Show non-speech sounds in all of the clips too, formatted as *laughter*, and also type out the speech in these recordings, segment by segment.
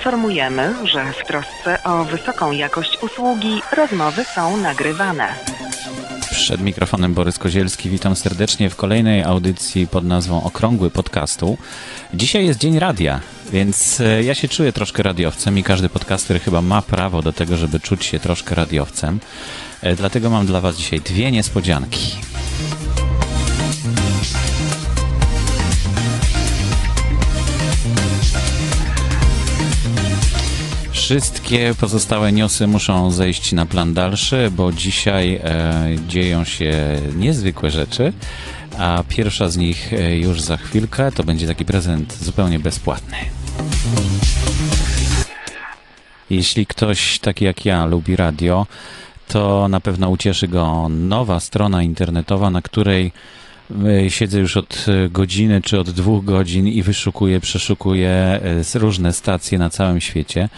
Informujemy, że w trosce o wysoką jakość usługi rozmowy są nagrywane. Przed mikrofonem Borys Kozielski. Witam serdecznie w kolejnej audycji pod nazwą Okrągły Podcastu. Dzisiaj jest Dzień Radia, więc e, ja się czuję troszkę radiowcem i każdy podcaster chyba ma prawo do tego, żeby czuć się troszkę radiowcem. E, dlatego mam dla Was dzisiaj dwie niespodzianki. Wszystkie pozostałe newsy muszą zejść na plan dalszy, bo dzisiaj e, dzieją się niezwykłe rzeczy, a pierwsza z nich e, już za chwilkę to będzie taki prezent zupełnie bezpłatny. Jeśli ktoś taki jak ja lubi radio, to na pewno ucieszy go nowa strona internetowa, na której siedzę już od e, godziny czy od dwóch godzin i wyszukuję, przeszukuję e, różne stacje na całym świecie.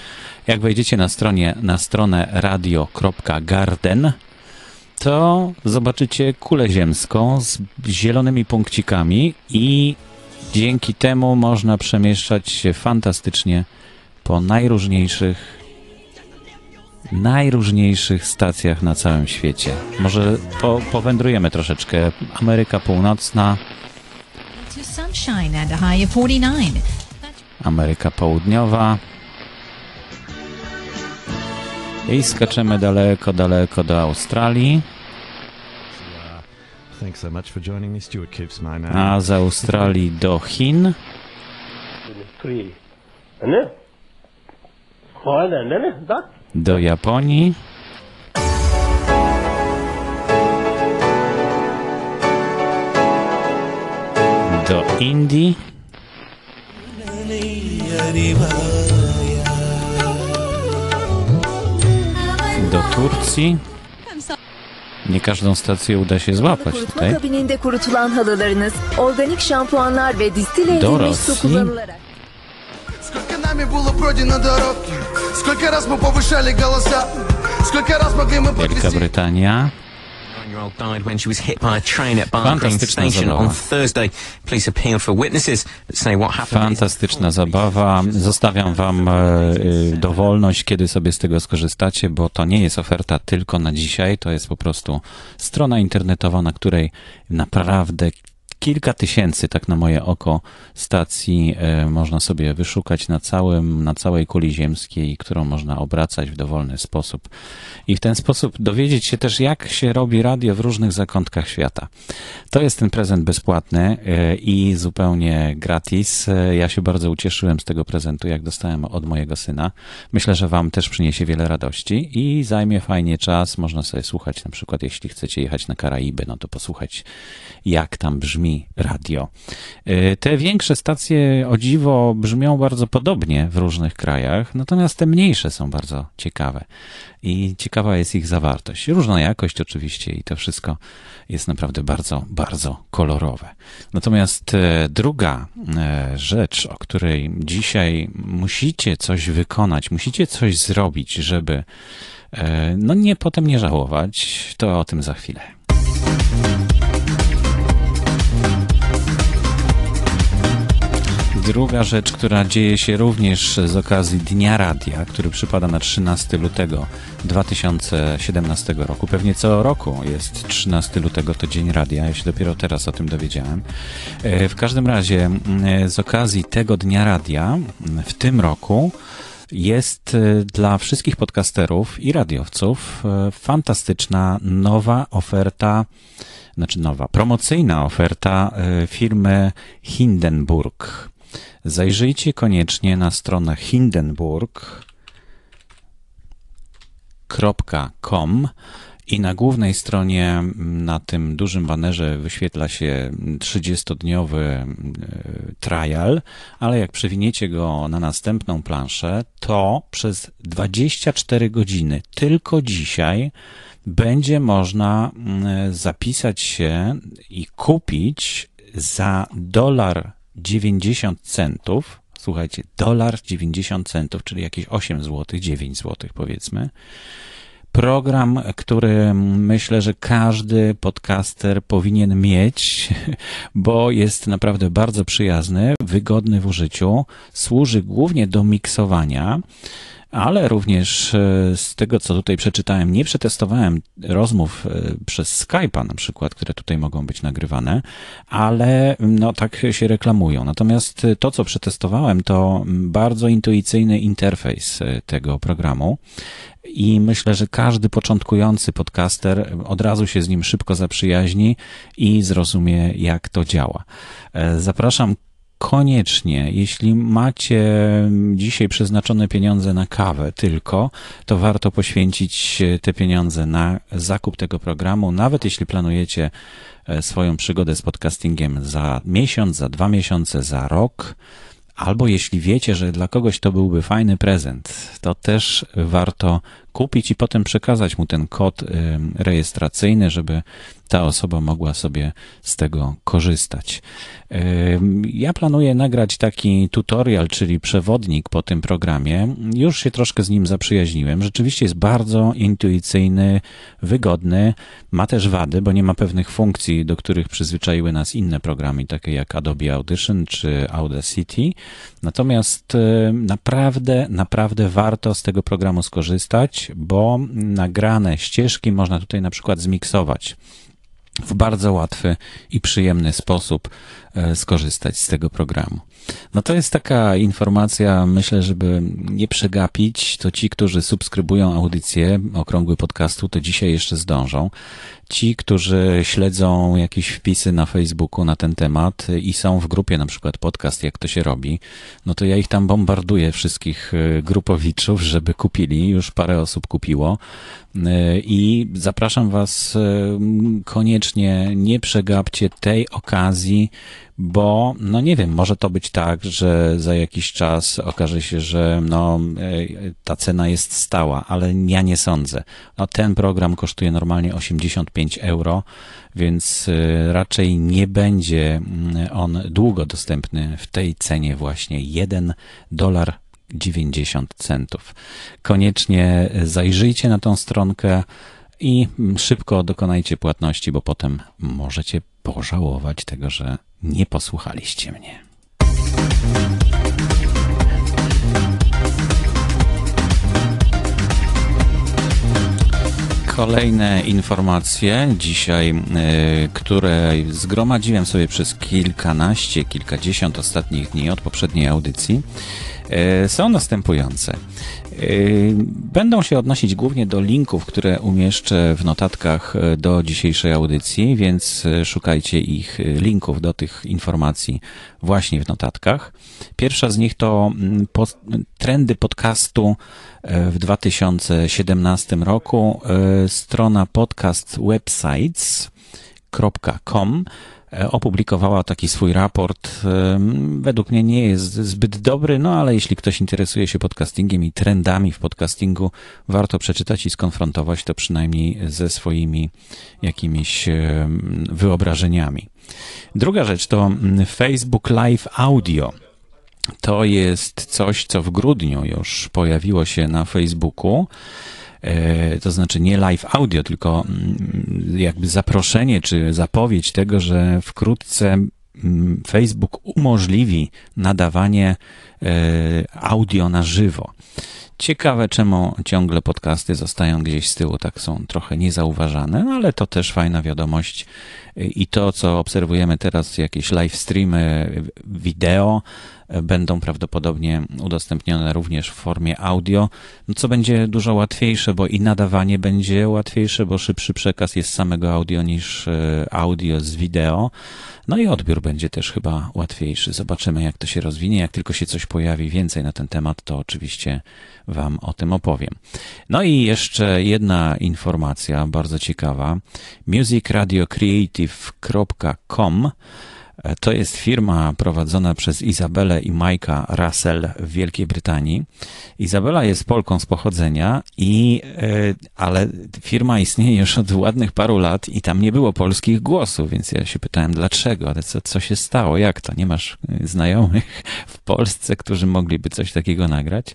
Jak wejdziecie na, stronie, na stronę radio.garden, to zobaczycie kulę ziemską z zielonymi punkcikami i dzięki temu można przemieszczać się fantastycznie po najróżniejszych najróżniejszych stacjach na całym świecie. Może po, powędrujemy troszeczkę. Ameryka Północna, to sunshine and a high of 49. Ameryka Południowa. I skaczemy daleko, daleko do Australii. A z Australii do Chin three. And then, hold and then that. do Japonii. Do Indii. Do Turcji. Nie każdą stację uda się złapać Kurutma tutaj. kabininde kurutulan halılarınız organik şampuanlar ve distile edilmiş Dorosli. su kullanılarak Сколько нами было пройдено дорог Сколько раз мы повышали голоса Сколько раз могли мы Wielka подвести Brytania. Nine-year-old died when she was hit by a train at Barclay Fantastyczna Station zabawa. on Thursday. Police appealed for witnesses that say what happened. Fantastyczna zabawa. Zostawiam Wam e, e, dowolność, kiedy sobie z tego skorzystacie, bo to nie jest oferta tylko na dzisiaj. To jest po prostu strona internetowa, na której naprawdę kilka tysięcy, tak na moje oko, stacji e, można sobie wyszukać na, całym, na całej kuli ziemskiej, którą można obracać w dowolny sposób. I w ten sposób dowiedzieć się też, jak się robi radio w różnych zakątkach świata. To jest ten prezent bezpłatny e, i zupełnie gratis. E, Ja się bardzo ucieszyłem z tego prezentu, jak dostałem od mojego syna. Myślę, że Wam też przyniesie wiele radości i zajmie fajnie czas. Można sobie słuchać, na przykład, jeśli chcecie jechać na Karaiby, no to posłuchać, jak tam brzmi radio. E, Te większe stacje, o dziwo, brzmią bardzo podobnie w różnych krajach, natomiast te mniejsze są bardzo ciekawe i ciekawa jest ich zawartość. Różna jakość oczywiście i to wszystko jest naprawdę bardzo, bardzo kolorowe. Natomiast e, druga e, rzecz, o której dzisiaj musicie coś wykonać, musicie coś zrobić, żeby no nie potem nie żałować, to o tym za chwilę. Druga rzecz, która dzieje się również z okazji Dnia Radia, który przypada na 13 lutego 2017 roku. Pewnie co roku jest 13 lutego to Dzień Radia, ja się dopiero teraz o tym dowiedziałem. E, W każdym razie mm, z okazji tego Dnia Radia w tym roku jest e, dla wszystkich podcasterów i radiowców e, fantastyczna nowa oferta, znaczy nowa, promocyjna oferta e, firmy Hindenburg. Zajrzyjcie koniecznie na stronę hindenburg.com i na głównej stronie na tym dużym banerze wyświetla się 30-dniowy e, trial, ale jak przewiniecie go na następną planszę, to przez 24 godziny, tylko dzisiaj, będzie można mm, zapisać się i kupić za dolar 90 centów. Słuchajcie, dolar 90 centów, czyli jakieś 8 zł, 9 zł powiedzmy program, który myślę, że każdy podcaster powinien mieć, *laughs* bo jest naprawdę bardzo przyjazny, wygodny w użyciu, służy głównie do miksowania ale również e, z tego, co tutaj przeczytałem, nie przetestowałem rozmów e, przez Skype'a na przykład, które tutaj mogą być nagrywane, ale no tak się reklamują. Natomiast to, co przetestowałem, to bardzo intuicyjny interfejs e, tego programu. I myślę, że każdy początkujący podcaster od razu się z nim szybko zaprzyjaźni i zrozumie, jak to działa. Zapraszam koniecznie, jeśli macie dzisiaj przeznaczone pieniądze na kawę tylko, to warto poświęcić te pieniądze na zakup tego programu, nawet jeśli planujecie e, swoją przygodę z podcastingiem za miesiąc, za dwa miesiące, za rok. Albo jeśli wiecie, że dla kogoś to byłby fajny prezent, to też warto kupić i potem przekazać mu ten kod rejestracyjny, żeby ta osoba mogła sobie z tego korzystać. Ja planuję nagrać taki tutorial, czyli przewodnik po tym programie. Już się troszkę z nim zaprzyjaźniłem. Rzeczywiście jest bardzo intuicyjny, wygodny. Ma też wady, bo nie ma pewnych funkcji, do których przyzwyczaiły nas inne programy, takie jak Adobe Audition czy Audacity. Natomiast naprawdę, naprawdę warto z tego programu skorzystać, bo nagrane ścieżki można tutaj na przykład zmiksować w bardzo łatwy i przyjemny sposób skorzystać z tego programu. No to jest taka informacja, myślę, żeby nie przegapić, to ci, którzy subskrybują audycję Okrągły Podcastu, to dzisiaj jeszcze zdążą. Ci, którzy śledzą jakieś wpisy na Facebooku na ten temat i są w grupie na przykład podcast, jak to się robi, no to ja ich tam bombarduję, wszystkich e, grupowiczów, żeby kupili, już parę osób kupiło e, i zapraszam was koniecznie, nie przegapcie tej okazji, bo no nie wiem, może to być tak, że za jakiś czas okaże się, że no, e, ta cena jest stała, ale ja nie sądzę. No, ten program kosztuje normalnie 85 euro, więc e, raczej nie będzie mm, on długo dostępny w tej cenie właśnie 1 dolar 90 centów. Koniecznie zajrzyjcie na tą stronkę i szybko dokonajcie płatności, bo potem możecie pożałować tego, że nie posłuchaliście mnie. Kolejne informacje dzisiaj, y, które zgromadziłem sobie przez kilkanaście, kilkadziesiąt ostatnich dni od poprzedniej audycji, są następujące. Y, będą się odnosić głównie do linków, które umieszczę w notatkach y, do dzisiejszej audycji, więc szukajcie ich linków do tych informacji właśnie w notatkach. Pierwsza z nich to mm, trendy podcastu w 2017 roku. Strona podcastwebsites.com E, opublikowała taki swój raport. Według mnie nie jest zbyt dobry, no ale jeśli ktoś interesuje się podcastingiem i trendami w podcastingu, warto przeczytać i skonfrontować to przynajmniej ze swoimi jakimiś wyobrażeniami. Druga rzecz to Facebook Live Audio. To jest coś, co w grudniu już pojawiło się na Facebooku. E, to znaczy nie live audio, tylko mm, jakby zaproszenie czy zapowiedź tego, że wkrótce mm, Facebook umożliwi nadawanie e, audio na żywo. Ciekawe, czemu ciągle podcasty zostają gdzieś z tyłu, tak są trochę niezauważane, no ale to też fajna wiadomość. I to, co obserwujemy teraz, jakieś live streamy wideo, będą prawdopodobnie udostępnione również w formie audio, no co będzie dużo łatwiejsze, bo i nadawanie będzie łatwiejsze, bo szybszy przekaz jest samego audio niż e, audio z wideo. No i odbiór będzie też chyba łatwiejszy. Zobaczymy, jak to się rozwinie. Jak tylko się coś pojawi więcej na ten temat, to oczywiście Wam o tym opowiem. No i jeszcze jedna informacja bardzo ciekawa. musicradiocreative.com To jest firma prowadzona przez Izabelę i Majka Russell w Wielkiej Brytanii. Izabela jest Polką z pochodzenia, i, e, ale firma istnieje już od ładnych paru lat i tam nie było polskich głosów, więc ja się pytałem dlaczego, ale co, co się stało, jak to, nie masz e, znajomych w Polsce, którzy mogliby coś takiego nagrać?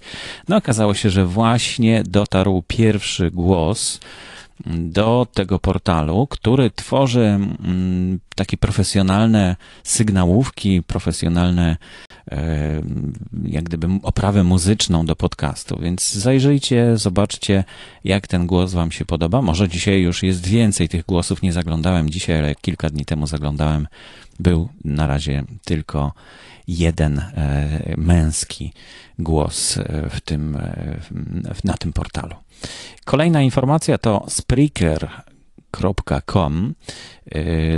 No okazało się, że właśnie dotarł pierwszy głos do tego portalu, który tworzy mm, takie profesjonalne sygnałówki, profesjonalne jak gdyby oprawę muzyczną do podcastu. Więc zajrzyjcie, zobaczcie, jak ten głos Wam się podoba. Może dzisiaj już jest więcej tych głosów. Nie zaglądałem dzisiaj, ale kilka dni temu zaglądałem. Był na razie tylko jeden e, męski głos e, w tym, e, na tym portalu. Kolejna informacja to Spreaker.com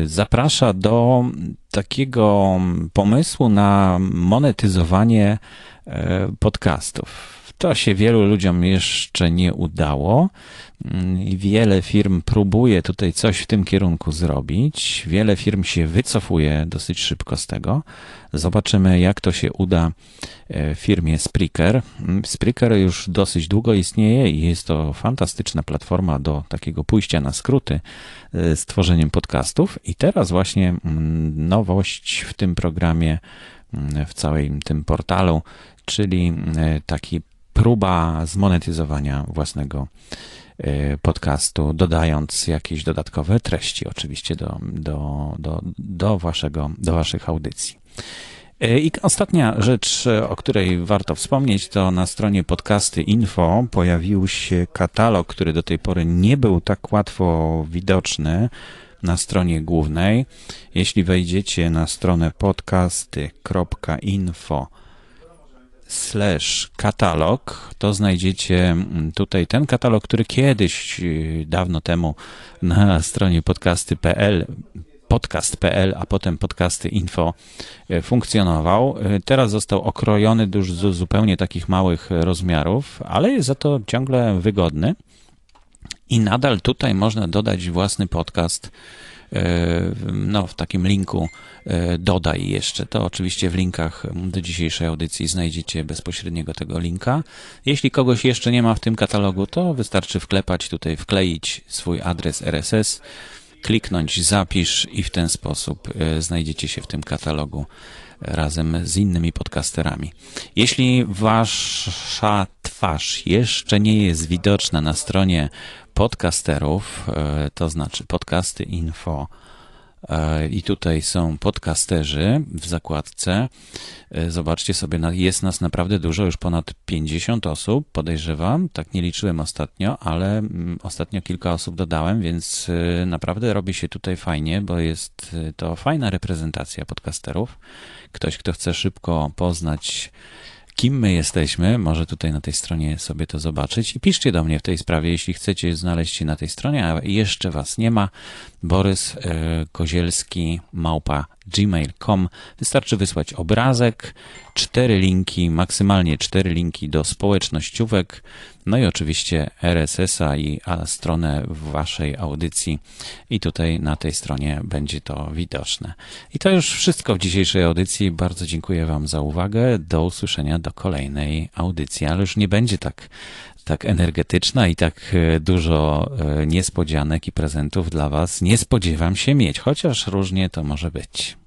zaprasza do takiego pomysłu na monetyzowanie e, podcastów. To się wielu ludziom jeszcze nie udało Mm, i wiele firm próbuje tutaj coś w tym kierunku zrobić. Wiele firm się wycofuje dosyć szybko z tego. Zobaczymy, jak to się uda e, firmie Spreaker. Mm, Spreaker już dosyć długo istnieje i jest to fantastyczna platforma do takiego pójścia na skróty z tworzeniem podcastów. I teraz właśnie mm, nowość w tym programie, mm, w całym tym portalu, czyli e, taki próba zmonetyzowania własnego e, podcastu, dodając jakieś dodatkowe treści oczywiście do, do, do, do, waszego, do waszych audycji. E, I ostatnia rzecz, o której warto wspomnieć, to na stronie podcasty info pojawił się katalog, który do tej pory nie był tak łatwo widoczny na stronie głównej. Jeśli wejdziecie na stronę podcasty.info slash katalog, to znajdziecie mm, tutaj ten katalog, który kiedyś, yy, dawno temu na stronie podcasty.pl podcast.pl, a potem podcasty info yy, funkcjonował. Yy, Teraz został okrojony już zu- zupełnie takich małych rozmiarów, ale jest za to ciągle wygodny. I nadal tutaj można dodać własny podcast e, no, w takim linku e, dodaj jeszcze. To oczywiście w linkach do dzisiejszej audycji znajdziecie bezpośredniego tego linka. Jeśli kogoś jeszcze nie ma w tym katalogu, to wystarczy wklepać tutaj, wkleić swój adres RSS, kliknąć zapisz i w ten sposób e, znajdziecie się w tym katalogu razem z innymi podcasterami. Jeśli wasza twarz jeszcze nie jest widoczna na stronie podcasterów, e, to znaczy podcasty info e, i tutaj są podcasterzy w zakładce. E, Zobaczcie sobie, jest nas naprawdę dużo, już ponad 50 osób, podejrzewam. Tak nie liczyłem ostatnio, ale mm, ostatnio kilka osób dodałem, więc naprawdę robi się tutaj fajnie, bo jest to fajna reprezentacja podcasterów. Ktoś, kto chce szybko poznać kim my jesteśmy, może tutaj na tej stronie sobie to zobaczyć i piszcie do mnie w tej sprawie, jeśli chcecie znaleźć się na tej stronie, a jeszcze was nie ma. Borys e, Kozielski, małpa gmail.com. Wystarczy wysłać obrazek, cztery linki, maksymalnie cztery linki do społecznościówek, no i oczywiście RSS-a i stronę waszej audycji i tutaj na tej stronie będzie to widoczne. I to już wszystko w dzisiejszej audycji. Bardzo dziękuję wam za uwagę. Do usłyszenia do kolejnej audycji, ale już nie będzie tak tak energetyczna i tak e, dużo e, niespodzianek i prezentów dla Was nie spodziewam się mieć, chociaż różnie to może być.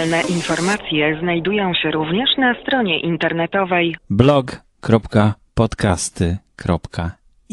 Aktualne informacje znajdują się również na stronie internetowej blog.podcasty.info